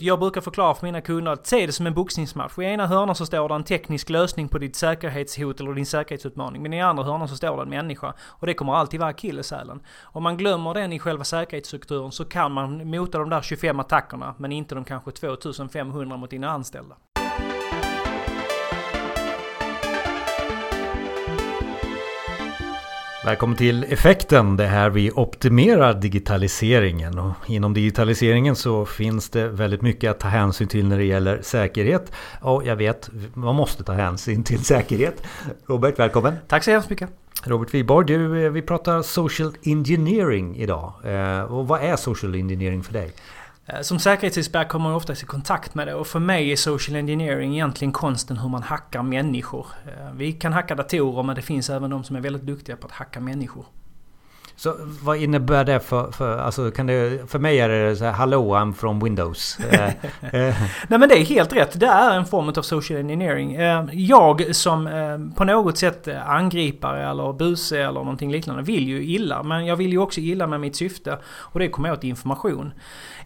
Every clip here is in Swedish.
Jag brukar förklara för mina kunder att se det som en boxningsmatch. I ena hörnan så står det en teknisk lösning på ditt säkerhetshot eller din säkerhetsutmaning. Men i andra hörnan så står det en människa. Och det kommer alltid vara akilleshälen. Om man glömmer den i själva säkerhetsstrukturen så kan man mota de där 25 attackerna men inte de kanske 2500 mot dina anställda. Välkommen till Effekten, det här vi optimerar digitaliseringen. Och inom digitaliseringen så finns det väldigt mycket att ta hänsyn till när det gäller säkerhet. Och jag vet, man måste ta hänsyn till säkerhet. Robert, välkommen! Tack så hemskt mycket! Robert Wiborg, du, vi pratar social engineering idag. Eh, och vad är social engineering för dig? Eh, som säkerhetsexpert kommer man oftast i kontakt med det och för mig är social engineering egentligen konsten hur man hackar människor. Eh, vi kan hacka datorer men det finns även de som är väldigt duktiga på att hacka människor. Så vad innebär det för, för, alltså kan det, för mig är det så här, Hallå, I'm from Windows. Eh, Nej men det är helt rätt. Det är en form av social engineering. Jag som på något sätt angripare eller buse eller någonting liknande vill ju illa. Men jag vill ju också illa med mitt syfte. Och det är komma åt information.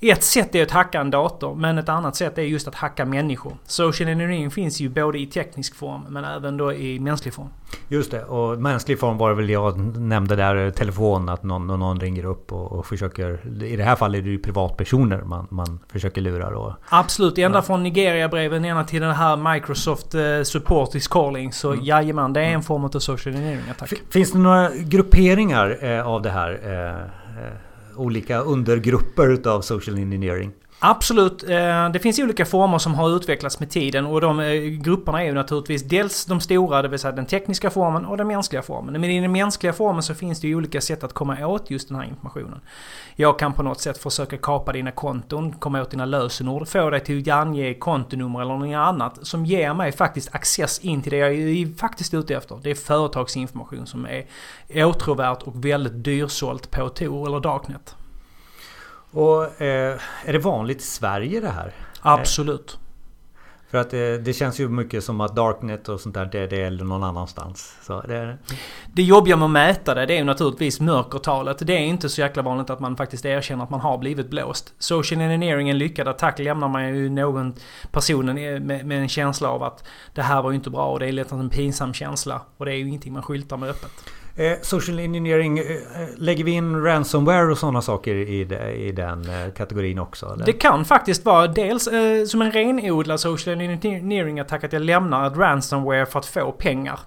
Ett sätt är att hacka en dator, men ett annat sätt är just att hacka människor. Social engineering finns ju både i teknisk form, men även då i mänsklig form. Just det, och mänsklig form var det väl jag nämnde där, telefon, att någon, någon ringer upp och, och försöker... I det här fallet är det ju privatpersoner man, man försöker lura då. Absolut, ända ja. från Nigeria-breven ena till den här Microsoft uh, Support is calling. Så mm. jajamän, det är en mm. form av social engineering-attack. Finns det några grupperingar eh, av det här? Eh, eh olika undergrupper utav social engineering? Absolut. Eh, det finns olika former som har utvecklats med tiden och de eh, grupperna är ju naturligtvis dels de stora, det vill säga den tekniska formen och den mänskliga formen. Men i den mänskliga formen så finns det ju olika sätt att komma åt just den här informationen. Jag kan på något sätt försöka kapa dina konton, komma åt dina lösenord, få dig till att ange kontonummer eller något annat som ger mig faktiskt access in till det jag är faktiskt ute efter. Det är företagsinformation som är åtråvärt och väldigt dyrsålt på Tor eller Darknet. Och eh, är det vanligt i Sverige det här? Absolut. För att det, det, känns ju mycket som att Darknet och sånt där det, det är någon annanstans. Så det, det jobbiga med att mäta det, det är ju naturligtvis mörkertalet. Det är inte så jäkla vanligt att man faktiskt erkänner att man har blivit blåst. Social engineering, en lyckad attack, lämnar man ju någon personen med, med en känsla av att det här var ju inte bra och det är lätt en pinsam känsla. Och det är ju ingenting man skyltar med öppet. Eh, social engineering, eh, eh, lägger vi in ransomware och sådana saker i, de, i den eh, kategorin också? Eller? Det kan faktiskt vara dels eh, som en renodlad social engineering-attack att jag lämnar ett ransomware för att få pengar.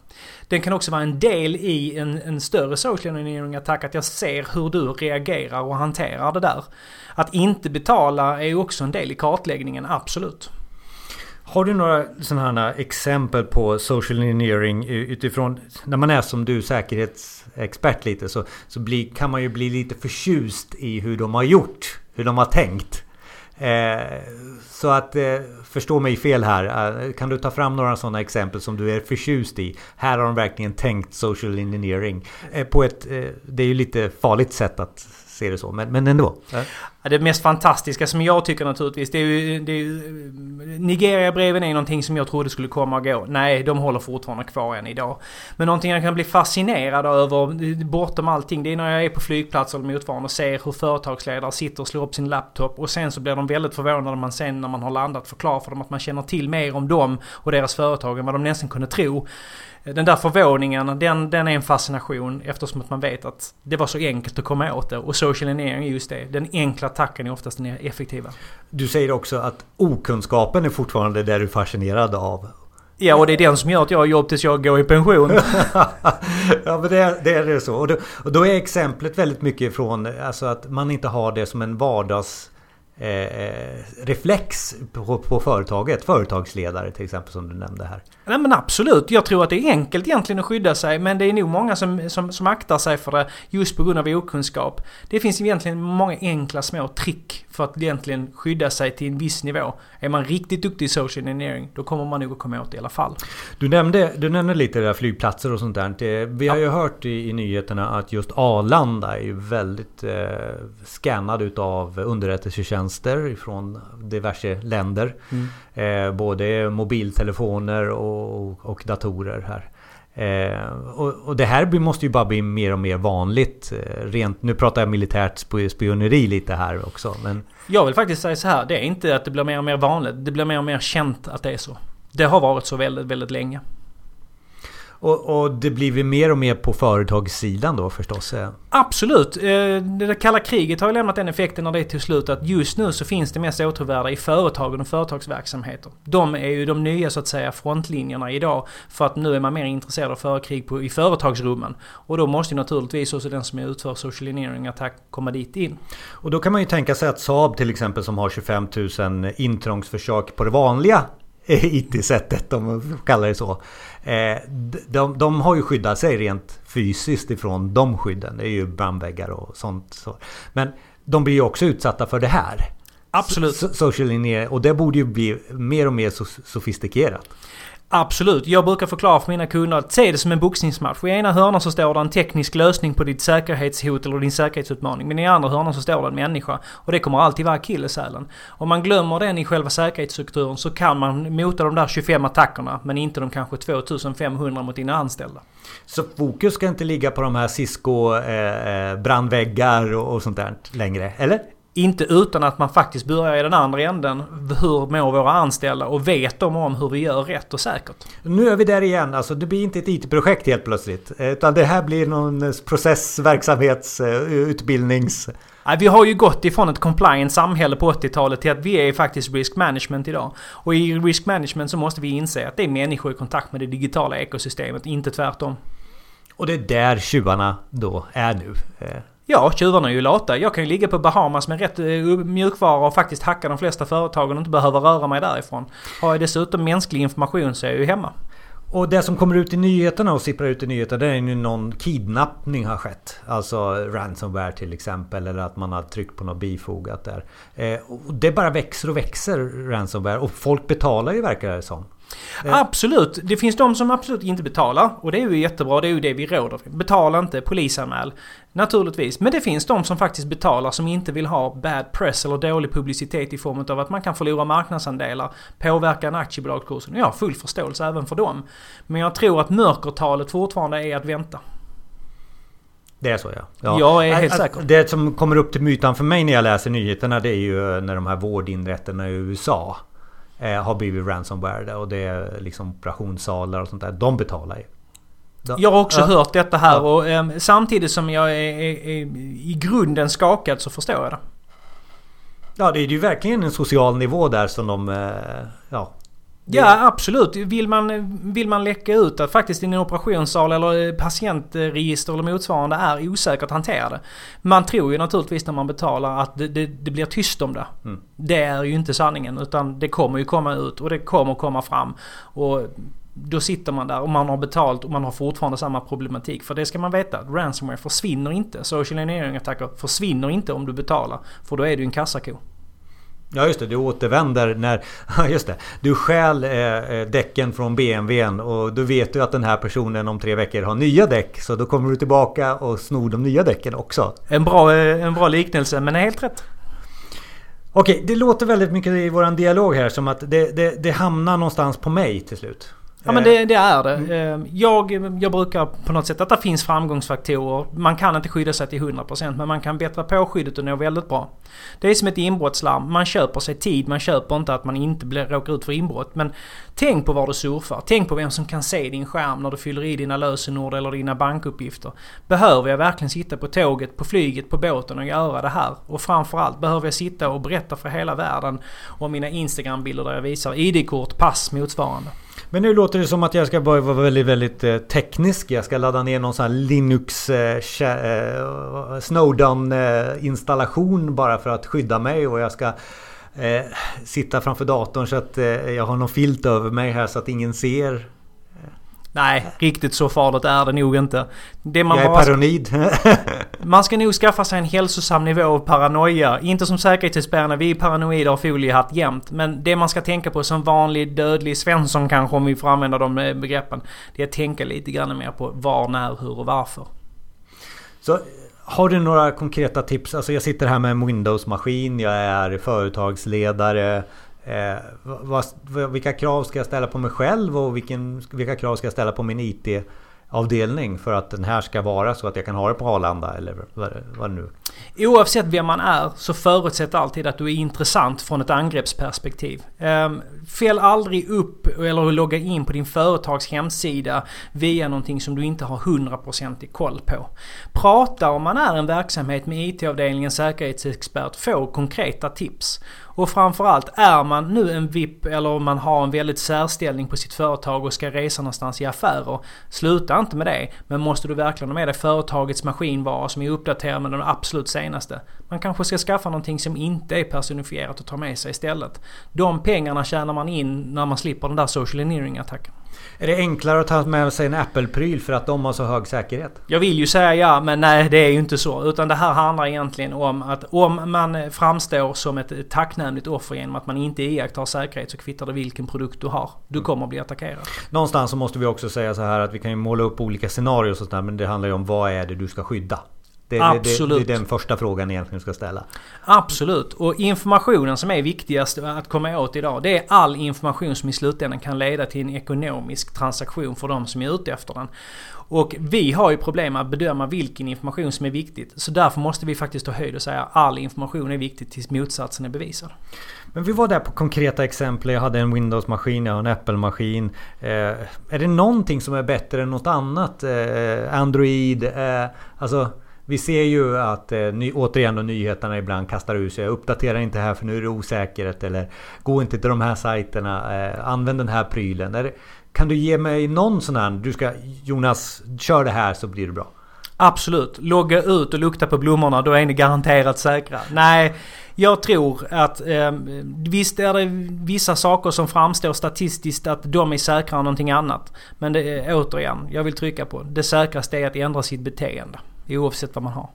Den kan också vara en del i en, en större social engineering-attack att jag ser hur du reagerar och hanterar det där. Att inte betala är ju också en del i kartläggningen, absolut. Har du några sådana här exempel på social engineering utifrån när man är som du säkerhetsexpert lite så, så bli, kan man ju bli lite förtjust i hur de har gjort. Hur de har tänkt. Eh, så att eh, förstå mig fel här. Eh, kan du ta fram några sådana exempel som du är förtjust i? Här har de verkligen tänkt social engineering. Eh, på ett, eh, det är ju lite farligt sätt att se det så. Men, men ändå. Ja, det mest fantastiska som jag tycker naturligtvis, det är ju... Det är ju Nigeria-breven är någonting som jag trodde skulle komma och gå. Nej, de håller fortfarande kvar än idag. Men någonting jag kan bli fascinerad över, bortom allting, det är när jag är på flygplatser eller motsvarande och ser hur företagsledare sitter och slår upp sin laptop. Och sen så blir de väldigt förvånade när man sen när man har landat förklarar för dem att man känner till mer om dem och deras företag än vad de nästan kunde tro. Den där förvåningen, den, den är en fascination eftersom att man vet att det var så enkelt att komma åt det. Och social engineering är just det. Den enkla attacken är oftast den effektiva. Du säger också att okunskapen är fortfarande det du är fascinerad av. Ja, och det är den som gör att jag har jobb tills jag går i pension. ja, men det är, det är det så. Och då, och då, är exemplet väldigt mycket från alltså att man inte har det som en vardags Eh, reflex på, på, företaget. Företagsledare till exempel som du nämnde här. Nej men absolut. Jag tror att det är enkelt egentligen att skydda sig men det är nog många som, som, som aktar sig för det just på grund av okunskap. Det finns egentligen många enkla små trick för att egentligen skydda sig till en viss nivå. Är man riktigt duktig i social engineering då kommer man nog att komma åt det i alla fall. Du nämnde, du nämnde lite där flygplatser och sånt där. Vi har ju hört i, i nyheterna att just Arlanda är ju väldigt eh, scannad utav underrättelsetjänster från diverse länder. Mm. Eh, både mobiltelefoner och, och, datorer här. Eh, och, och, det här måste ju bara bli mer och mer vanligt. Eh, rent, nu pratar jag militärt spioneri lite här också. Men... Jag vill faktiskt säga så här. Det är inte att det blir mer och mer vanligt. Det blir mer och mer känt att det är så. Det har varit så väldigt, väldigt länge. Och, och, det blir väl mer och mer på företagssidan då förstås? Absolut! Eh, det kalla kriget har ju lämnat den effekten när det är till slut att just nu så finns det mest åtråvärda i företagen och företagsverksamheter. De är ju de nya så att säga frontlinjerna idag för att nu är man mer intresserad av att föra krig på, i företagsrummen. Och då måste ju naturligtvis också den som utför social engineering attack komma dit in. Och då kan man ju tänka sig att Saab till exempel som har 25 000 intrångsförsök på det vanliga IT-sättet om man kallar det så. Eh, de, de har ju skyddat sig rent fysiskt ifrån de skydden. Det är ju brandväggar och sånt. Men de blir ju också utsatta för det här. Absolut. social engineering. Och det borde ju bli mer och mer sofistikerat. Absolut. Jag brukar förklara för mina kunder att se det som en boxningsmatch. I ena hörnan så står det en teknisk lösning på ditt säkerhetshot eller din säkerhetsutmaning. Men i andra hörnan så står det en människa. Och det kommer alltid vara akilleshälen. Om man glömmer den i själva säkerhetsstrukturen så kan man mota de där 25 attackerna men inte de kanske 2500 mot dina anställda. Så fokus ska inte ligga på de här Cisco eh, eh, brandväggar och sånt där längre? Eller? Inte utan att man faktiskt börjar i den andra änden. Hur mår våra anställda och vet de om hur vi gör rätt och säkert? Nu är vi där igen. Alltså det blir inte ett IT-projekt helt plötsligt. Utan det här blir någon process, verksamhets, eh, utbildnings... Vi har ju gått ifrån ett compliant samhälle på 80-talet till att vi är faktiskt risk management idag. Och i risk management så måste vi inse att det är människor i kontakt med det digitala ekosystemet, inte tvärtom. Och det är där tjuvarna då är nu. Ja, tjuvarna är ju lata. Jag kan ju ligga på Bahamas med rätt eh, mjukvara och faktiskt hacka de flesta företagen och inte behöva röra mig därifrån. Har jag dessutom mänsklig information så är jag ju hemma. Och det som kommer ut i nyheterna och sipprar ut i nyheterna det är ju någon kidnappning har skett. Alltså ransomware till exempel eller att man har tryckt på något bifogat där. Eh, och det bara växer och växer ransomware och folk betalar ju verkar det som. Eh. Absolut. Det finns de som absolut inte betalar. Och det är ju jättebra. Det är ju det vi råder. Betala inte, polisanmäl. Naturligtvis. Men det finns de som faktiskt betalar som inte vill ha bad press eller dålig publicitet i form av att man kan förlora marknadsandelar, påverka en aktiebolagskurs. Jag har full förståelse även för dem. Men jag tror att mörkertalet fortfarande är att vänta. Det är så ja. ja. Jag är helt säker. Det som kommer upp till mytan för mig när jag läser nyheterna det är ju när de här vårdinrättena i USA eh, har blivit ransomware och det är liksom operationssalar och sånt där. De betalar ju. Jag har också ja. hört detta här och eh, samtidigt som jag är, är, är, i grunden skakad så förstår jag det. Ja det är ju verkligen en social nivå där som de... Eh, ja, Ja absolut. Vill man, vill man läcka ut att faktiskt din operationssal eller patientregister eller motsvarande är osäkert att hantera det. Man tror ju naturligtvis när man betalar att det, det, det blir tyst om det. Mm. Det är ju inte sanningen utan det kommer ju komma ut och det kommer komma fram. Och då sitter man där och man har betalt och man har fortfarande samma problematik. För det ska man veta, ransomware försvinner inte. Social engineering-attacker försvinner inte om du betalar. För då är du en kassako. Ja just det, du återvänder när... just det. Du stjäl eh, eh däcken från BMWn och då vet du att den här personen om tre veckor har nya däck. Så då kommer du tillbaka och snor de nya däcken också. En bra, eh, en bra liknelse men helt rätt. Okej, det låter väldigt mycket i våran dialog här som att det, det, det hamnar någonstans på mig till slut. Ja men det, det är det. Mm. Jag, jag brukar på något sätt att det finns framgångsfaktorer. Man kan inte skydda sig till 100% men man kan bättra på skyddet och nå väldigt bra. Det är som ett inbrottslarm. Man köper sig tid. Man köper inte att man inte blir, råkar ut för inbrott. Men tänk på var du surfar. Tänk på vem som kan se din skärm när du fyller i dina lösenord eller dina bankuppgifter. Behöver jag verkligen sitta på tåget, på flyget, på båten och göra det här? Och framförallt, behöver jag sitta och berätta för hela världen om mina Instagram-bilder där jag visar ID-kort, pass, motsvarande? Men nu låter det som att jag ska vara väldigt, väldigt eh, teknisk. Jag ska ladda ner någon sån här Linux eh, eh, Snowdown installation bara för att skydda mig och jag ska eh, sitta framför datorn så att eh, jag har någon filt över mig här så att ingen ser Nej, riktigt så farligt är det nog inte. Det man jag är bara... paranoid. man ska nog skaffa sig en hälsosam nivå av paranoia. Inte som säkerhetsbärarna, vi är paranoida och foliehatt jämt. Men det man ska tänka på som vanlig dödlig svensson kanske, om vi får använda de eh, begreppen. Det är att tänka lite grann mer på var, när, hur och varför. Så har du några konkreta tips? Alltså jag sitter här med en Windows-maskin, jag är företagsledare. Eh, vad, vilka krav ska jag ställa på mig själv och vilken, vilka krav ska jag ställa på min IT avdelning för att den här ska vara så att jag kan ha det på Arlanda eller vad, vad nu Oavsett vem man är så förutsätt alltid att du är intressant från ett angreppsperspektiv. Um, fäll aldrig upp eller logga in på din företags hemsida via någonting som du inte har 100% koll på. Prata om man är en verksamhet med IT-avdelningen säkerhetsexpert, få konkreta tips. Och framförallt, är man nu en VIP eller om man har en väldigt särställning på sitt företag och ska resa någonstans i affärer. Sluta inte med det. Men måste du verkligen ha med dig företagets maskinvara som är uppdaterad med den absolut senaste. Man kanske ska skaffa någonting som inte är personifierat och ta med sig istället. De pengarna tjänar man in när man slipper den där social engineering-attacken. Är det enklare att ta med sig en Apple-pryl för att de har så hög säkerhet? Jag vill ju säga ja, men nej det är ju inte så. Utan det här handlar egentligen om att om man framstår som ett tacknämligt offer genom att man inte iakttar säkerhet så kvittar det vilken produkt du har. Du kommer att bli attackerad. Någonstans så måste vi också säga så här att vi kan ju måla upp olika scenarier och sånt men det handlar ju om vad är det du ska skydda? Det, Absolut. Det, det, är den första frågan egentligen ska ställa. Absolut. Och informationen som är viktigast att komma åt idag. Det är all information som i slutändan kan leda till en ekonomisk transaktion för de som är ute efter den. Och vi har ju problem att bedöma vilken information som är viktigt. Så därför måste vi faktiskt ta höjd och säga att all information är viktig tills motsatsen är bevisad. Men vi var där på konkreta exempel. Jag hade en Windows-maskin, jag har en Apple-maskin. Eh, är det någonting som är bättre än något annat? Eh, Android? Eh, alltså... Vi ser ju att eh, ny, återigen då nyheterna ibland kastar ur sig. Uppdatera inte här för nu är det osäkerhet. Eller gå inte till de här sajterna. Eh, använd den här prylen. Eller, kan du ge mig någon sån här? Du ska Jonas, kör det här så blir det bra. Absolut. Logga ut och lukta på blommorna. Då är ni garanterat säkra. Nej, jag tror att eh, visst är det vissa saker som framstår statistiskt att de är säkrare än någonting annat. Men det återigen, jag vill trycka på det säkraste är att ändra sitt beteende. Oavsett vad man har.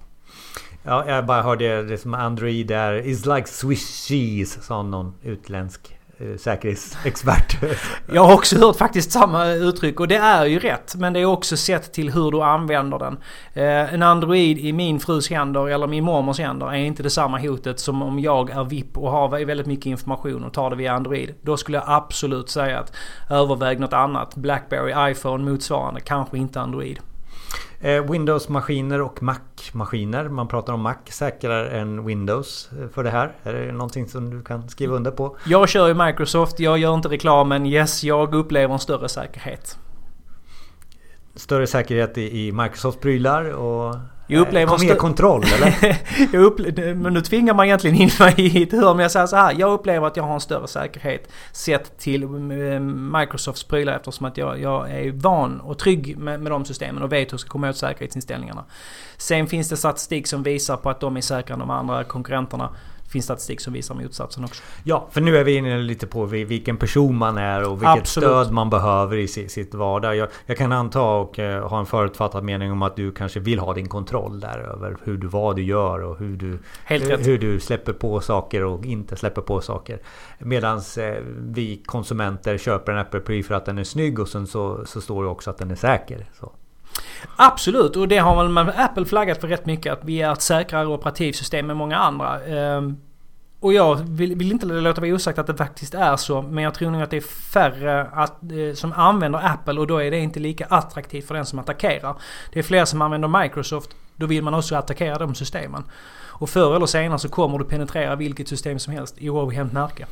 Ja, jag bara hörde det som Android där. Is like Swiss cheese, sa någon utländsk eh, säkerhetsexpert. Jag har också hört faktiskt samma uttryck och det är ju rätt. Men det är också sett till hur du använder den. Eh, en Android i min frus händer eller min mormors händer är inte detsamma hotet som om jag är VIP och har väldigt mycket information och tar det via Android. Då skulle jag absolut säga att överväg något annat. Blackberry, iPhone, motsvarande. Kanske inte Android. Eh, Windows-maskiner och Mac-maskiner. Man pratar om Mac säkrare än Windows eh, för det här. Är det någonting som du kan skriva under på? Jag kör ju Microsoft. Jag gör inte reklam men yes, jag upplever en större säkerhet. Större säkerhet i Microsoft-prylar och jag upplever Kom mer kontroll eller? jag upplever, men nu tvingar man egentligen in mig i ett hörn. Men jag säger så här. Jag upplever att jag har en större säkerhet sett till eh, Microsofts prylar eftersom att jag, jag är van och trygg med, med de systemen och vet hur jag ska komma åt säkerhetsinställningarna. Sen finns det statistik som visar på att de är säkrare än de andra konkurrenterna finns statistik som visar motsatsen också. Ja, för nu är vi inne lite på vilken person man är och vilket Absolut. stöd man behöver i sitt vardag. Jag, jag kan anta och uh, ha en förutfattad mening om att du kanske vill ha din kontroll där över hur du, vad du gör och hur du, hur, du släpper på saker och inte släpper på saker. Medan uh, vi konsumenter köper en Apple-pryl för att den är snygg och sen så, så står det också att den är säker. Så. Absolut, och det har väl Apple flaggat för rätt mycket. Att vi är ett säkrare operativsystem än många andra. Ehm, och jag vill, vill, inte låta vara osagt att det faktiskt är så. Men jag tror nog att det är färre att, eh, som använder Apple och då är det inte lika attraktivt för den som attackerar. Det är fler som använder Microsoft. Då vill man också attackera de systemen. Och förr eller senare så kommer du penetrera vilket system som helst i oavhänt märke.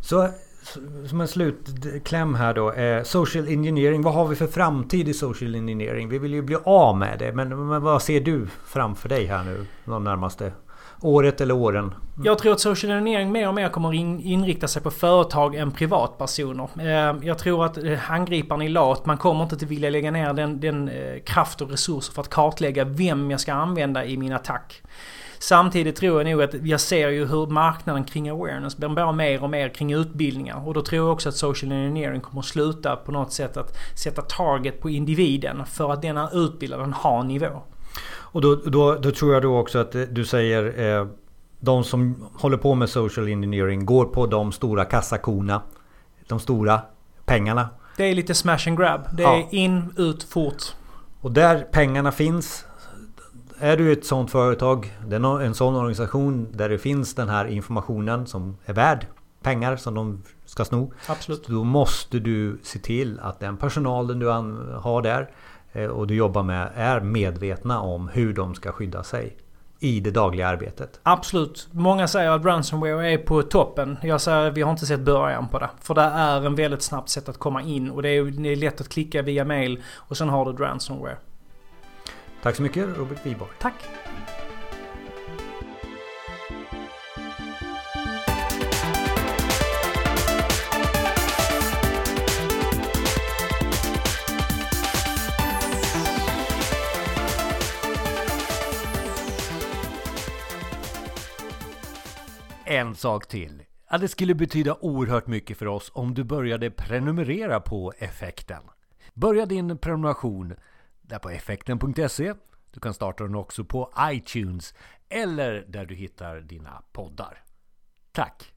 Så som en slutkläm här då. Eh, social engineering. Vad har vi för framtid i social engineering? Vi vill ju bli av med det. Men, men vad ser du framför dig här nu de närmaste året eller åren? Mm. Jag tror att social engineering mer och mer kommer inrikta sig på företag än privatpersoner. Eh, jag tror att eh, angriparen är lat. Man kommer inte att vilja lägga ner den, den eh, kraft och resurser för att kartlägga vem jag ska använda i min attack. Samtidigt tror jag nog att jag ser ju hur marknaden kring awareness blir bara mer och mer kring utbildningar. Och då tror jag också att social engineering kommer sluta på något sätt att sätta target på individen för att den är utbildad, den har nivå. Och då, då, då tror jag då också att eh, du säger eh, de som håller på med social engineering går på de stora kassakorna. De stora pengarna. Det är lite smash and grab. Det är in, ut, fort. Och där pengarna finns är du ett sånt företag, en sån organisation där det finns den här informationen som är värd pengar som de ska sno. Absolut. Då måste du se till att den personalen du har där eh, och du jobbar med är medvetna om hur de ska skydda sig i det dagliga arbetet. Absolut. Många säger att ransomware är på toppen. Jag säger att vi har inte sett början på det. För det är en väldigt snabbt sätt att komma in och det är, det är lätt att klicka via mail och sen har du ransomware. Tack så mycket Robert Wiborg. Tack. En sak till. Ja, det skulle betyda oerhört mycket för oss om du började prenumerera på Effekten. Börja din prenumeration där på effekten.se. Du kan starta den också på iTunes eller där du hittar dina poddar. Tack!